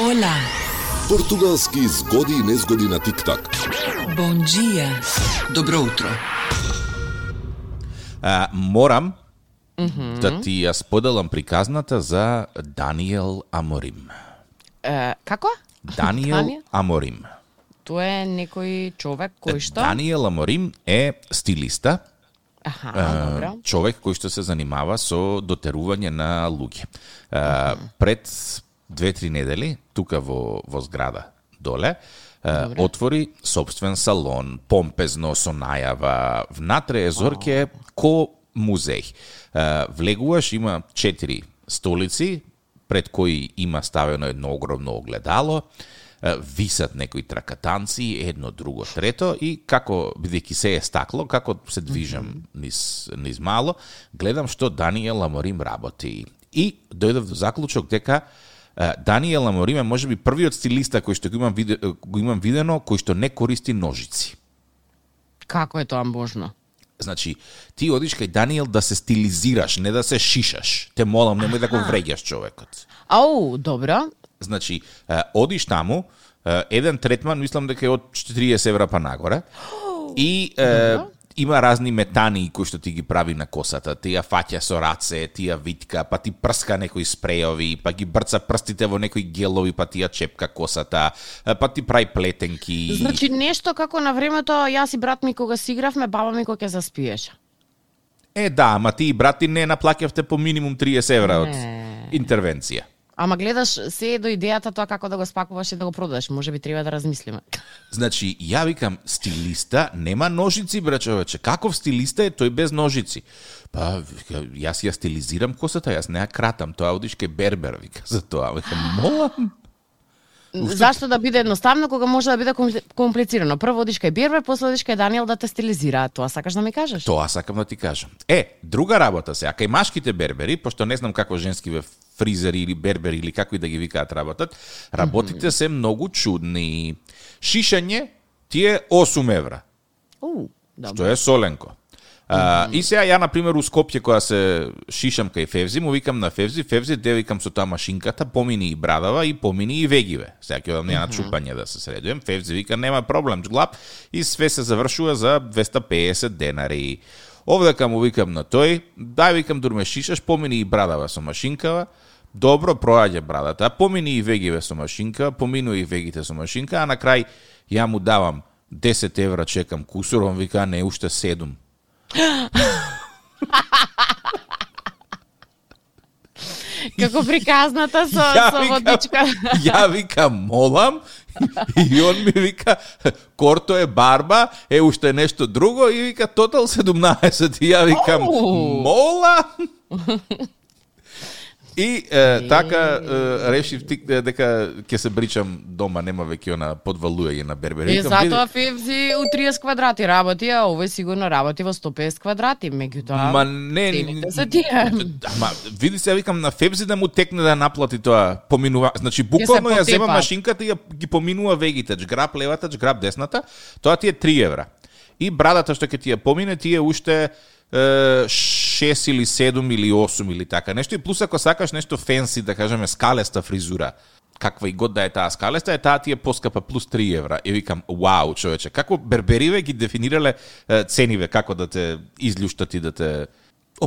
Ола. Португалски згоди и незгоди на Тиктак. Бон dia. Добро утро. А, морам да ти ја споделам приказната за Даниел Аморим. Е, како? Даниел Даниел? Аморим. Тоа е некој човек кој што... Даниел Аморим е стилиста, Аха, а, добро. човек кој што се занимава со дотерување на луѓе. А, пред две-три недели, тука во, во зграда доле, а, отвори собствен салон, помпезно, со најава. Внатре е зорке ко музеј. Влегуваш, има четири столици, пред кои има ставено едно огромно огледало, висат некои тракатанци, едно, друго, трето, и како, бидејќи се е стакло, како се движам низ, низ мало, гледам што Даниел Аморим работи. И дојдов до заклучок дека е, Даниел Аморим е можеби првиот стилиста кој што го имам, виде, го имам видено, кој што не користи ножици. Како е тоа можно? Значи, ти одиш кај Даниел да се стилизираш, не да се шишаш. Те молам, немој да го вреѓаш човекот. Ау, добро. Значи, одиш таму, еден третман, мислам дека е од 40 евра па нагоре, и е, има разни метани кои што ти ги прави на косата. Ти ја фаќа со раце, ти ја витка, па ти прска некои спрејови, па ги брца прстите во некои гелови, па ти ја чепка косата, па ти прави плетенки. Значи нешто како на времето јас и брат ми кога си игравме, баба ми кога ќе заспиеше. Е, да, ама ти и брат ти не наплаќавте по минимум 30 евра од Не. интервенција. Ама гледаш се до идејата тоа како да го спакуваш и да го продадеш. Може би треба да размислиме. Значи, ја викам, стилиста нема ножици, бре човече. Каков стилиста е тој без ножици? Па, вика, јас ја стилизирам косата, јас не ја кратам, тоа одиш ке бербер, вика, за тоа. Викам, молам. Зашто да биде едноставно кога може да биде компли- комплицирано? Прво одиш кај Бирбер, после одиш кај Даниел да те стилизира. Тоа сакаш да ми кажеш? Тоа сакам да ти кажам. Е, друга работа се, кај машките бербери, пошто не знам како женски ве фризери или бербери или како и да ги викаат работат, работите се многу чудни. Шишање ти е 8 евра. У. Што е соленко. А, и сега ја, на пример, у Скопје, која се шишам кај Февзи, му викам на Февзи, Февзи, де викам со таа машинката, помини и брадава и помини и вегиве. Сега ќе одам на чупање да се средуjem. Февзи вика, нема проблем, глап, и све се завршува за 250 денари. Овдека му викам на тој, дај викам дурме шишаш, помини и брадава со машинкава, добро проаѓа брадата, помини и вегиве со машинка, поминува и вегите со машинка, а на крај ја му давам 10 евра чекам кусур, он вика не уште 7. Како приказната со, Ја со водичка. Ја вика молам и он ми вика корто е барба, е уште нешто друго и вика тотал 17 и ја викам Оу. И е, така е, решив ти е, дека ќе се бричам дома, нема веќе она подвалујање на бербер. Е, Викам, затоа Февзи у 30 квадрати работи, а овој сигурно работи во 150 квадрати, меѓутоа. Ма не, цените се тие. Ама види се викам на Фебзи да му текне да наплати тоа поминува, значи буквално ја зема машинката и ја ги поминува вегите, джграб левата, джграб десната, тоа ти е 3 евра. И брадата што ќе ти ја помине ти е уште е, 6 или 7 или 8 или така нешто и плюс ако сакаш нешто фенси да кажеме скалеста фризура каква и год да е таа скалеста, е таа ти е поскапа плюс 3 евра. И викам, вау, човече, како бербериве ги дефинирале е, цениве, како да те изљуштат и да те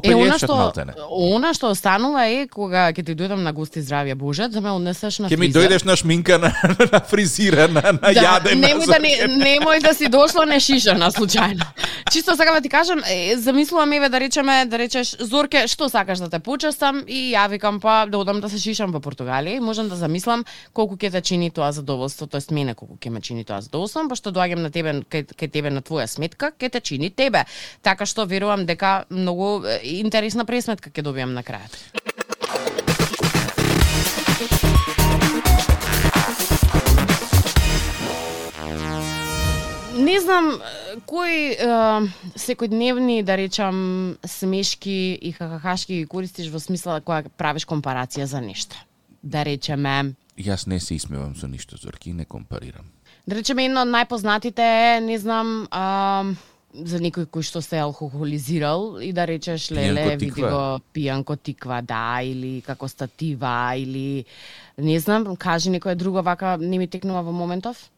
Е, она што, малтене. она што останува е кога ќе ти дојдам на гости здравје Боже, да ме однесеш на Ќе ми дојдеш на шминка на, на фризира, на, на да, јадена. немој да не, немој да си дошла не шишана случајно. Чисто сакам да ти кажам, е, замислувам еве да речеме, да речеш Зорке, што сакаш да те почестам и ја викам па да одам да се шишам во Португалија и можам да замислам колку ќе те чини тоа задоволство, тоест мене колку ќе ме чини тоа задоволство, пошто доаѓам на тебе кај, кај тебе на твоја сметка, ќе те чини тебе. Така што верувам дека многу интересна пресметка ќе добијам на крајот. Не знам кои е, секојдневни, да речам, смешки и хахахашки ги користиш во смисла кога правиш компарација за нешто. Да речеме, Јас не се исмевам со ништо, Зорки, не компарирам. да речеме едно од најпознатите е, не знам, а, за некој кој што се алкохолизирал и да речеш леле Пијанко види го пијанко тиква да или како статива или Не знам, кажи некоја друга вака не ми текнува во моментов.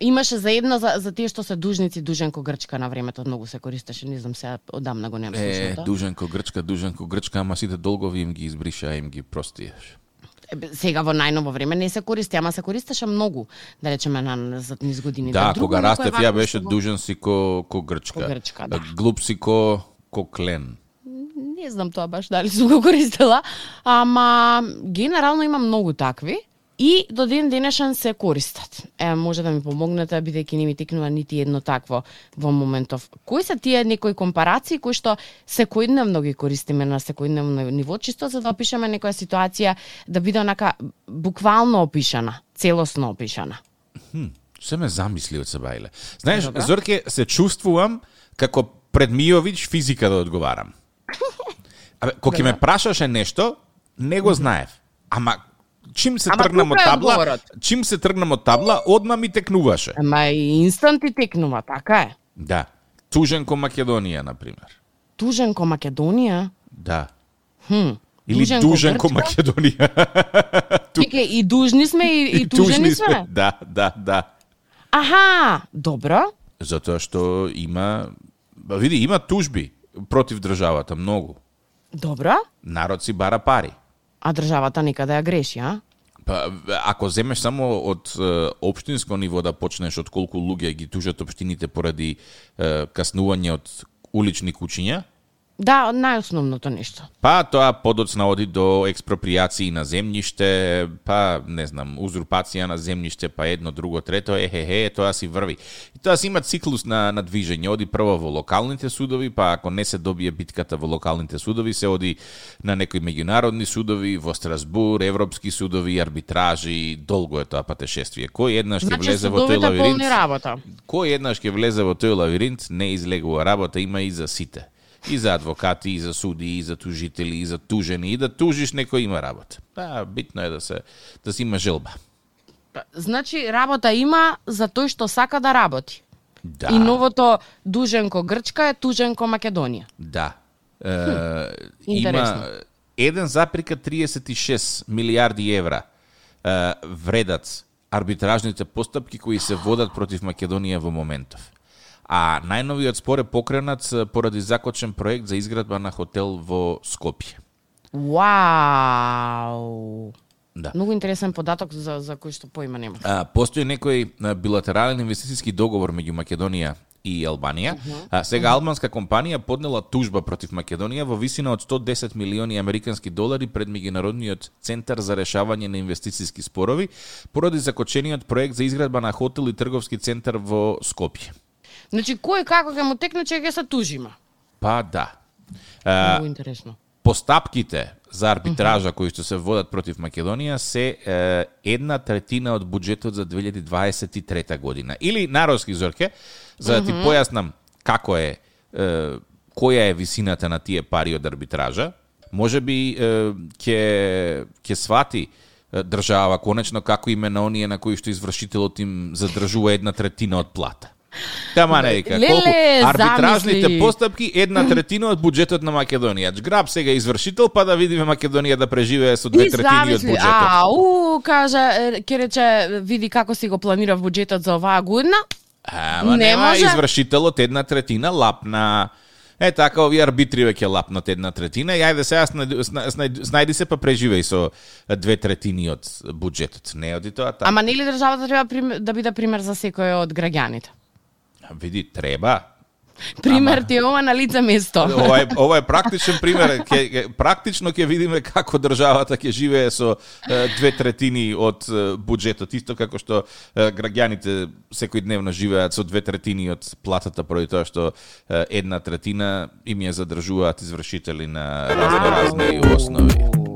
Имаше за едно за, за тие што се дужници дуженко грчка на времето многу се користеше, не знам сега одамна го немам Е, слушното. дуженко грчка, дуженко грчка, ама сите долгови им ги избриша, им ги простиеш. Сега во најново време не се користи, ама се користеше многу, да речеме на за низ годините. Да, кога растев ја беше дужен си ко, ко грчка. Ко грчка, да. Глуп си ко, ко клен. Не знам тоа баш дали сум го користела, ама генерално има многу такви и до ден денешен се користат. Е, може да ми помогнете, бидејќи не ми текнува нити едно такво во моментов. Кои се тие некои компарации кои што секојдневно ги користиме на секојдневно ниво, чисто за да опишеме некоја ситуација да биде онака буквално опишана, целосно опишана. Се ме замисли од Сабајле. Знаеш, Добро. Зорке, се чувствувам како пред Мијовиќ физика да одговарам. Абе, ќе ме прашаше нешто, не го знаев. Ама чим се Ама тргнам од табла, одговорот. чим се тргнам од табла, одма ми текнуваше. Ама и инстант ти текнува, така е. Да. Тужен ко Македонија, на пример. Тужен ко Македонија, Да. хм, Или Тужен ко дужен ко? Македонија. Чекај, и дужни сме и, и тужени сме. Да, да, да. Аха, добро. Затоа што има, види, има тужби против државата, многу. Добро. Народ си бара пари. А државата никаде ја греши, а? Па, ако земеш само од е, општинско ниво да почнеш од колку луѓе ги тужат општините поради е, каснување од улични кучиња, Да, најосновното нешто. па тоа подоцна оди до експроприации на земјиште, па не знам, узурпација на земјиште, па едно, друго, трето, ехе, тоа си врви. И тоа си има циклус на, на движење. Оди прво во локалните судови, па ако не се добие битката во локалните судови, се оди на некои меѓународни судови, во Страсбур, европски судови, арбитражи, долго е тоа патешествие. Кој еднаш ќе Значи, влезе во тој лавиринт? Кој еднаш ќе влезе во тој лавиринт, не излегува работа, има и за сите. И за адвокати, и за суди, и за тужители, и за тужени, и да тужиш некој има работа. Па, битно е да се да си има желба. Па, Значи, работа има за тој што сака да работи. Да. И новото дужен ко Грчка е тужен ко Македонија. Да. Е, Интересно. има 1,36 милиарди евра е, вредат арбитражните постапки кои се водат против Македонија во моментов. А најновиот спор е покренат поради закочен проект за изградба на хотел во Скопје. Вау! Да. Многу интересен податок за, за кој што поима нема. А, постои некој билатерален инвестициски договор меѓу Македонија и Албанија. А, сега албанска компанија поднела тужба против Македонија во висина од 110 милиони американски долари пред меѓународниот центар за решавање на инвестициски спорови поради закочениот проект за изградба на хотел и трговски центар во Скопје. Значи, кој како ќе му текне, че ќе се тужима. Па да. Многу интересно. постапките за арбитража кои што се водат против Македонија се е, една третина од буџетот за 2023 година. Или народски зорке, за да ти појаснам како е, е која е висината на тие пари од арбитража, може би е, ќе ќе свати држава конечно како име на оние на кои што извршителот им задржува една третина од плата. Тама не вика, Леле, колку арбитражните замисли. постапки една третина од буџетот на Македонија. Граб сега извршител, па да видиме Македонија да преживее со две третини од буџетот. А, у, кажа, е, ќе рече, види како си го планира буџетот за оваа година. Ама не нема може. извршителот една третина лапна. Е така, овие арбитри веќе лапнат една третина и ајде сега снајди, снајди, се па преживеј со две третини од буџетот. Не оди тоа така. Ама нели државата треба да биде пример за секој од граѓаните? Види, треба. Пример Ама- ти е ова на лице место. Ова е, ова е практичен пример. Ке, ке, практично ќе видиме како државата ќе живее со е, две третини од е, буџетот. Исто како што е, граѓаните секојдневно живеат со две третини од платата поради тоа што е, една третина им ја задржуваат извршители на разно разни основи.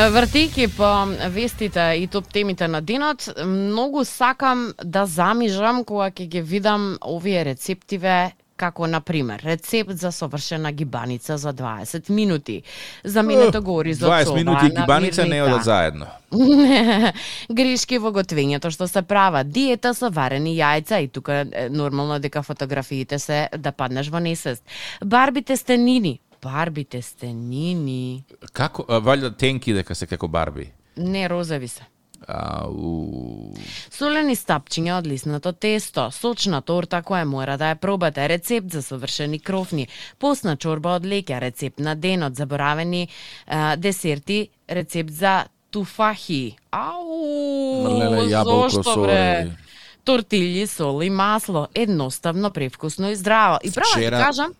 Вртејќи по вестите и топ темите на денот, многу сакам да замижам кога ќе ги видам овие рецептиве како на пример рецепт за совршена гибаница за 20 минути. Заменето го оризот 20 со минути оваа гибаница не одат заедно. Грешки во готвењето што се прават, диета со варени јајца и тука нормално дека фотографиите се да паднеш во несвест. Барби тестенини, барби тестенини, Како, валјда тенки дека се како барби. не розови се. Ау. Солени стапчиња од лиснато тесто, сочна торта која мора да ја пробате, рецепт за совршени крофни, постна чорба од леќа, рецепт на денот, заборавени а, десерти, рецепт за туфахи. Ау! Леле, јаболко зошто, со, бре? е. Тортилји, сол и масло, едноставно, превкусно и здраво. И права Вчера- ти кажам,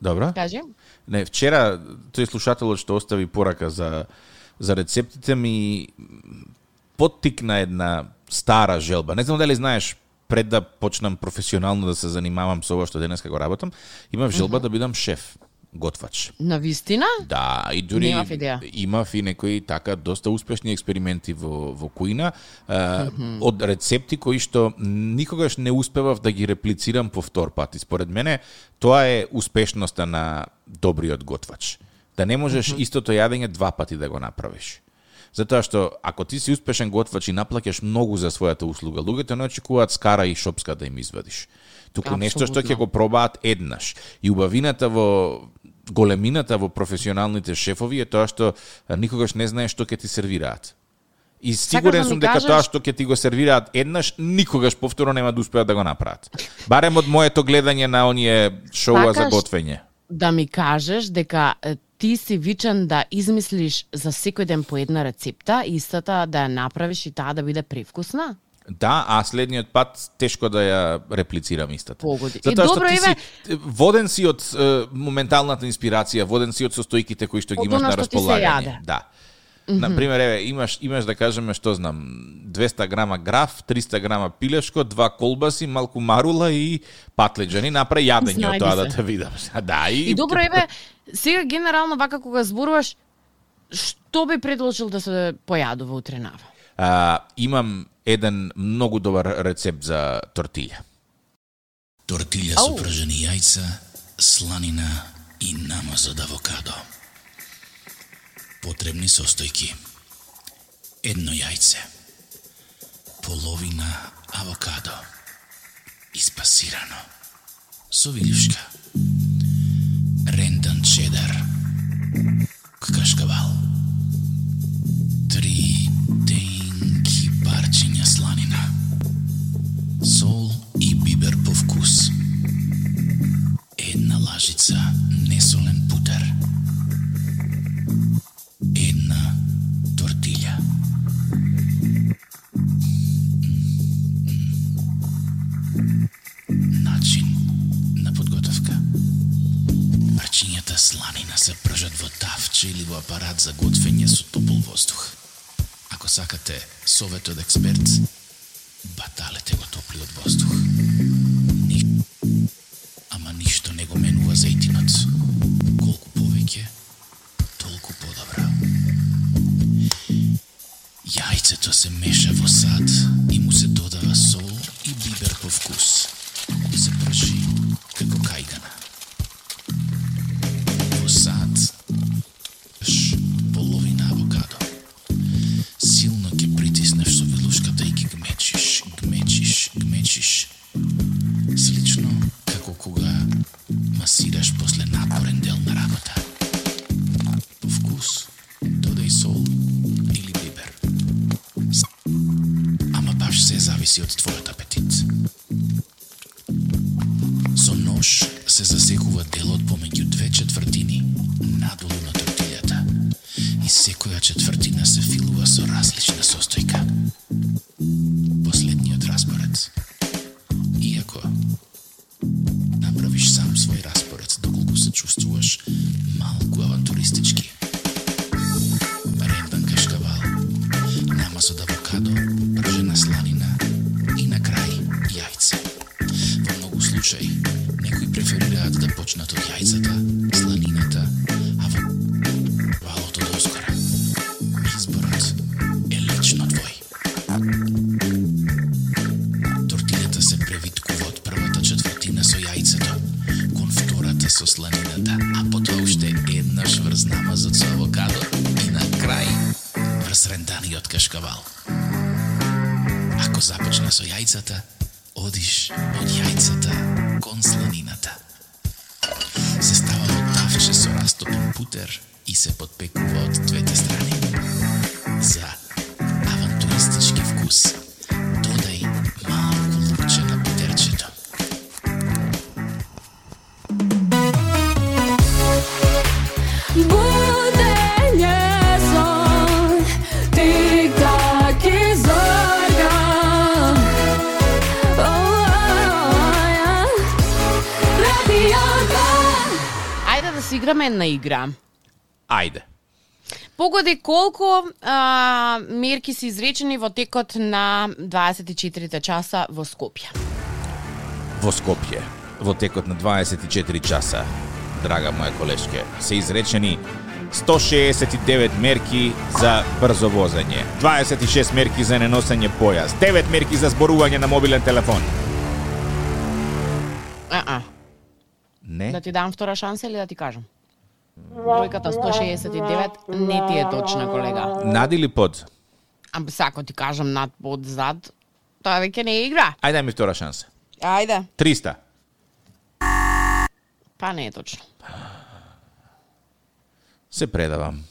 Добро. кажи, Не, вчера тој слушателот што остави порака за за рецептите ми поттикна една стара желба. Не знам дали знаеш пред да почнам професионално да се занимавам со ова што денеска го работам, имав желба да бидам шеф, готвач. на вистина? Да, и дури Немав идеја. имав и некои така доста успешни експерименти во во кујна а, од рецепти кои што никогаш не успевав да ги реплицирам повтор пат. И според мене тоа е успешноста на добриот готвач. Да не можеш истото јадење два пати да го направиш. Затоа што ако ти си успешен готвач и наплаќаш многу за својата услуга, луѓето не очекуваат скара и шопска да им извадиш. Туку нешто што ќе го пробаат еднаш. И убавината во големината во професионалните шефови е тоа што никогаш не знаеш што ќе ти сервираат. И сигурен да сум дека кажеш- тоа што ќе ти го сервираат еднаш, никогаш повторно нема да успеат да го направат. Барем од моето гледање на оние шоуа за Сакаш готвење. да ми кажеш дека ти си вичен да измислиш за секој ден по една рецепта, истата да ја направиш и таа да биде привкусна? Да, а следниот пат тешко да ја реплицирам истата. Погоди. Затоа што добро, ти еве- си воден си од е, моменталната инспирација, воден си од состојките кои што ги имаш на располагање. Да. На пример, еве, имаш имаш да кажеме што знам, 200 грама граф, 300 грама пилешко, два колбаси, малку марула и патлеџани, направи јадење од тоа да те видам. Да, и, И добро еве, сега генерално вака кога зборуваш, што би предложил да се појадува утренава? А, имам еден многу добар рецепт за тортилја. Тортилја Ау. со пражени јајца, сланина и намаз од авокадо. Потребни состојки. Едно јајце. Половина авокадо. Испасирано. Со вилјушка. Рендан чедар. to the experts. Нож се засекува делот помеѓу две четвртини надолу на тортилјата и секоја четвртина се филува со различна состојка. со сланината, а потоа уште еднаш врз намазот со авокадо и на крај врз ренданиот кашкавал. Ако започна со јајцата, одиш од јајцата кон сланината. Се става во тавче со растопен путер и се подпекува од двете страни. Си играме една игра. Ајде. Погоди колку а, мерки се изречени во текот на 24 часа во Скопје. Во Скопје, во текот на 24 часа, драга моја колешке, се изречени 169 мерки за брзо возење, 26 мерки за неносење појас, 9 мерки за зборување на мобилен телефон. А-а. Не? Да ти дам втора шанса или да ти кажам? Бројката 169 не ти е точна, колега. Над или под? А сако ти кажам над под зад, тоа веќе не е игра. Ајде дај ми втора шанса. Ајде. 300. Па не е точно. Се предавам.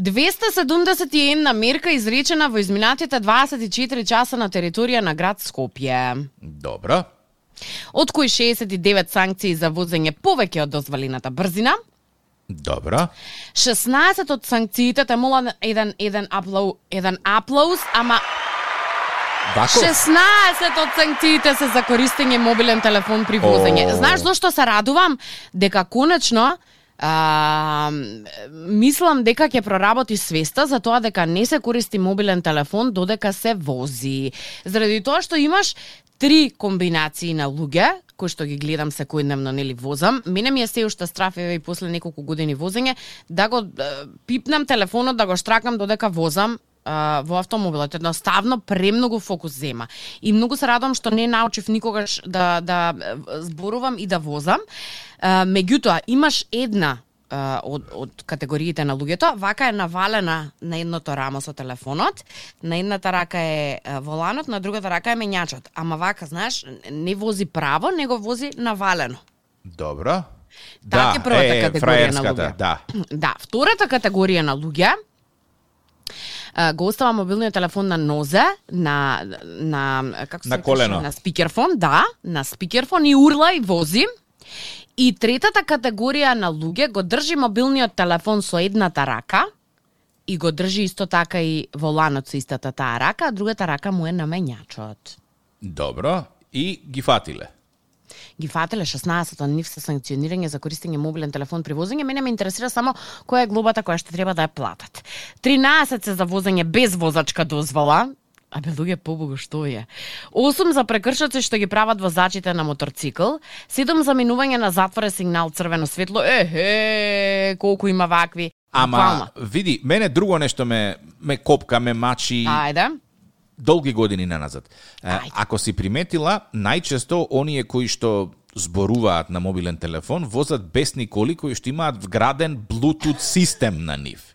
271 мерка изречена во изминатите 24 часа на територија на град Скопје. Добро. Од кои 69 санкции за возење повеќе од дозволената брзина, Добро. 16 од санкциите те молам еден еден аплау, еден аплауз, ама Вако? 16 од санкциите се за користење мобилен телефон при возење. О. Знаеш зошто се радувам? Дека конечно А, мислам дека ќе проработи свеста за тоа дека не се користи мобилен телефон додека се вози. Заради тоа што имаш три комбинации на луѓе кои што ги гледам секојдневно нели возам. Мене ми е се уште страф еве и после неколку години возење да го е, пипнам телефонот да го штракам додека возам а, во автомобилот. Едноставно премногу фокус зема. И многу се радувам што не научив никогаш да да зборувам и да возам. А, меѓутоа имаш една а, од, од категориите на луѓето, вака е навалена на едното рамо со телефонот, на едната рака е воланот, на другата рака е мењачот. Ама вака, знаеш, не вози право, него вози навалено. Добро. Така е првата е, категорија на луѓе. Да. Да, втората категорија на луѓе го остава мобилниот телефон на нозе, на на како се На колено. на спикерфон, да, на спикерфон и урла и вози. И третата категорија на луѓе го држи мобилниот телефон со едната рака и го држи исто така и воланот со истата таа рака, а другата рака му е на мењачот. Добро. И ги фатиле. Ги фателе 16 од нив се санкционирање за користење мобилен телефон при возење. Мене ме интересира само која е глобата која што треба да ја платат. 13 се за возење без возачка дозвола, А бе, луѓе, побогу, што е? 8 за прекршоци што ги прават возачите на моторцикл, 7 за минување на затворен сигнал црвено светло, ехе, колку има вакви. Ама, Буквално. види, мене друго нешто ме, ме копка, ме мачи Ајде. Долги години наназад. Ајде. Ако си приметила, најчесто оние кои што зборуваат на мобилен телефон возат бесни коли кои што имаат вграден Bluetooth систем на нив.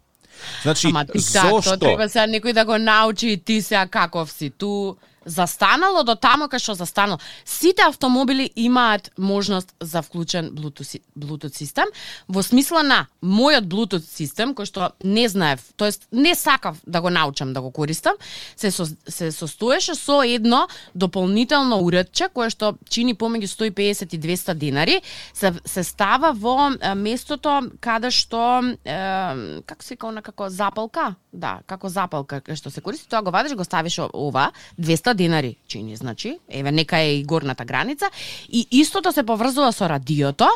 Значи, Ама ти так, тоа зошто? треба сега некој да го научи и ти сега каков си. Ту застанало до тамо кај што застанало. Сите автомобили имаат можност за вклучен Bluetooth, Bluetooth систем, во смисла на мојот Bluetooth систем, кој што не знаев, тоест не сакав да го научам да го користам, се, со, се состоеше со едно дополнително уредче кое што чини помеѓу 150 и 200 динари, се, се става во местото каде што е, како се вика она како запалка, да, како запалка што се користи, тоа го вадиш, го ставиш ова, 200 динари чини, значи, еве нека е и горната граница и истото се поврзува со радиото,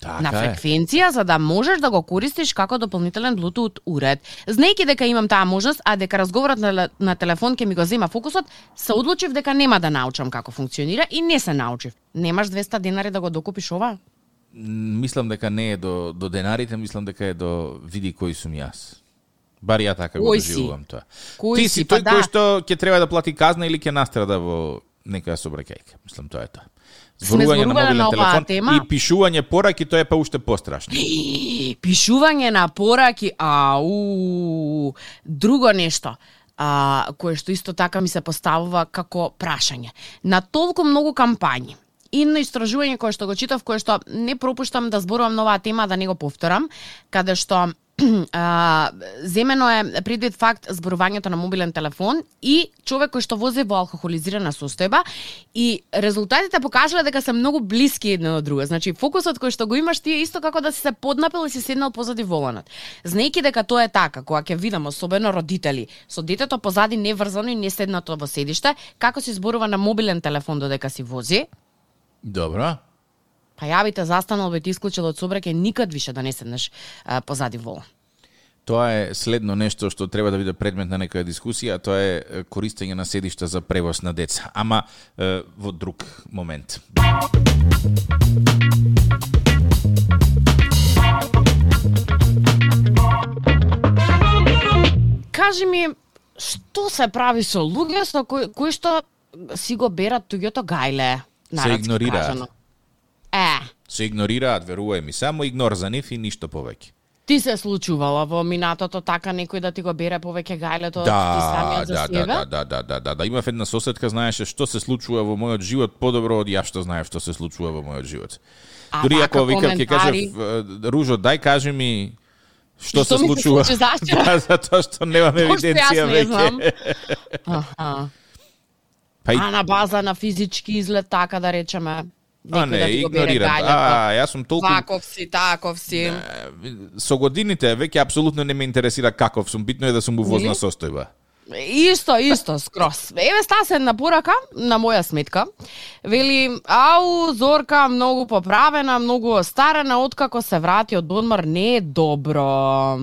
Така на е. фреквенција за да можеш да го користиш како дополнителен Bluetooth уред. Знаејќи дека имам таа можност, а дека разговорот на, на телефон ќе ми го зема фокусот, се одлучив дека нема да научам како функционира и не се научив. Немаш 200 динари да го докупиш ова? Мислам дека не е до, до денарите, мислам дека е до види кој сум јас. Бар ја така го доживувам тоа. Кој Ти си? Па тој да. кој што ќе треба да плати казна или ќе настрада во некоја собракајка. Мислам тоа е тоа. Зборување на мобилен на телефон тема. и пишување пораки, тоа е па уште пострашно. Пишување на пораки, ау, друго нешто. а, кое што исто така ми се поставува како прашање. На толку многу кампањи, и на истражување кое што го читав, кое што не пропуштам да зборувам на оваа тема, да не го повторам, каде што а, земено е предвид факт зборувањето на мобилен телефон и човек кој што вози во алкохолизирана состојба и резултатите покажале дека се многу блиски едно од друго. Значи фокусот кој што го имаш ти е исто како да си се поднапил и си седнал позади воланот. Знаејќи дека тоа е така, кога ќе видам особено родители со детето позади неврзано и не седнато во седиште, како се зборува на мобилен телефон додека си вози, Добро па ја би те застанал, би ти исклучил од собраке никад више да не седнеш а, позади волан. Тоа е следно нешто што треба да биде предмет на некоја дискусија, тоа е користење на седишта за превоз на деца, ама е, во друг момент. Кажи ми, што се прави со луѓе со кои, кои што си го берат туѓото гајле? игнорираат. кажано? Се игнорираат, верувај ми, само игнор за нив и ништо повеќе. ти се случувало во минатото така некој да ти го бере повеќе гајлето ти Да, самиот за да, себе? да, да, да, да, да, да. Имав една соседка, знаеше што се случува во мојот живот подобро од ја што знаев што се случува во мојот живот. А Дури ако викам ќе коментари? е, Ружо, дај кажи ми што, Што се ми се случува. случи да, затоа што немам евиденција не веќе. Аха. Па и А на база на физички изглед така да речеме. А некој не, да игнорирам. гајлето. А, јас сум толку Ваков си, таков си. со годините веќе апсолутно не ме интересира каков сум, битно е да сум во возна состојба. Исто, исто, скроз. Еве стаса една порака на моја сметка. Вели, ау, Зорка многу поправена, многу остарена, откако се врати од одмор, не е добро.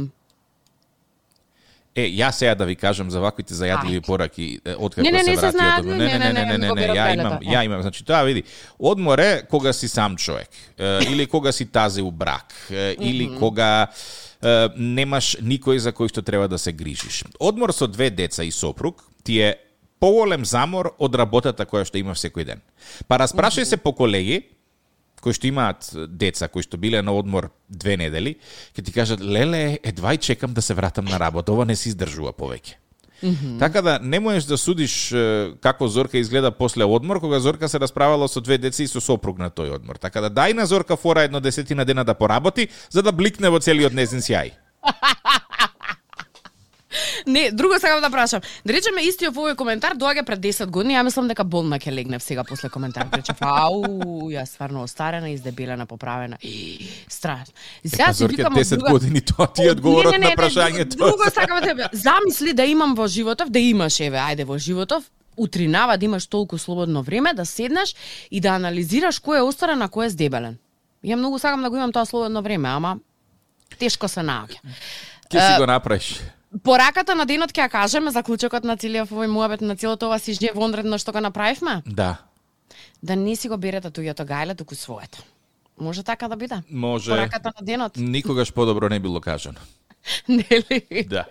Е, јас сега да ви кажам за ваквите зајадливи пораки Не, не, се не се врати знаат, од одмор. не, не, не, не, не, го не, берат ја имам, ја имам, значи тоа види. Одмор е кога си сам човек, или кога си тазе у брак, или кога немаш никој за кој што треба да се грижиш. Одмор со две деца и сопруг ти е поголем замор од работата која што имаш секој ден. Па распрашај се по колеги кои што имаат деца, кои што биле на одмор две недели, ќе ти кажат, леле, едва и чекам да се вратам на работа, ова не се издржува повеќе. Mm -hmm. Така да не можеш да судиш како Зорка изгледа после одмор, кога Зорка се расправала со две деца и со сопруг на тој одмор. Така да дај на Зорка фора едно десетина дена да поработи, за да бликне во целиот незин сјај. Не, друго сакам да прашам. Да речеме истиот овој коментар доаѓа пред 10 години, ја мислам дека болна ќе легнев сега после коментар. Речев, ау, ја стварно остарена, издебелена, поправена. И, Страшно. Сега си викам 10 од друга... години тоа ти е одговорот на прашањето. Друго сакам да. Замисли да имам во животов, да имаш еве, ајде во животов, утринава да имаш толку слободно време да седнеш и да анализираш кој е остарен, а кој е здебелен. Ја многу сакам да го имам тоа слободно време, ама тешко се наоѓа. Ќе си го направиш. Пораката на денот ќе ја кажеме заклучокот на целиот овој муабет на целото ова си жне вонредно што го направивме? Да. Да не си го берете туѓото гајле, туку своето. Може така да биде? Може. Пораката на денот? Никогаш подобро не било кажано. Нели? Да.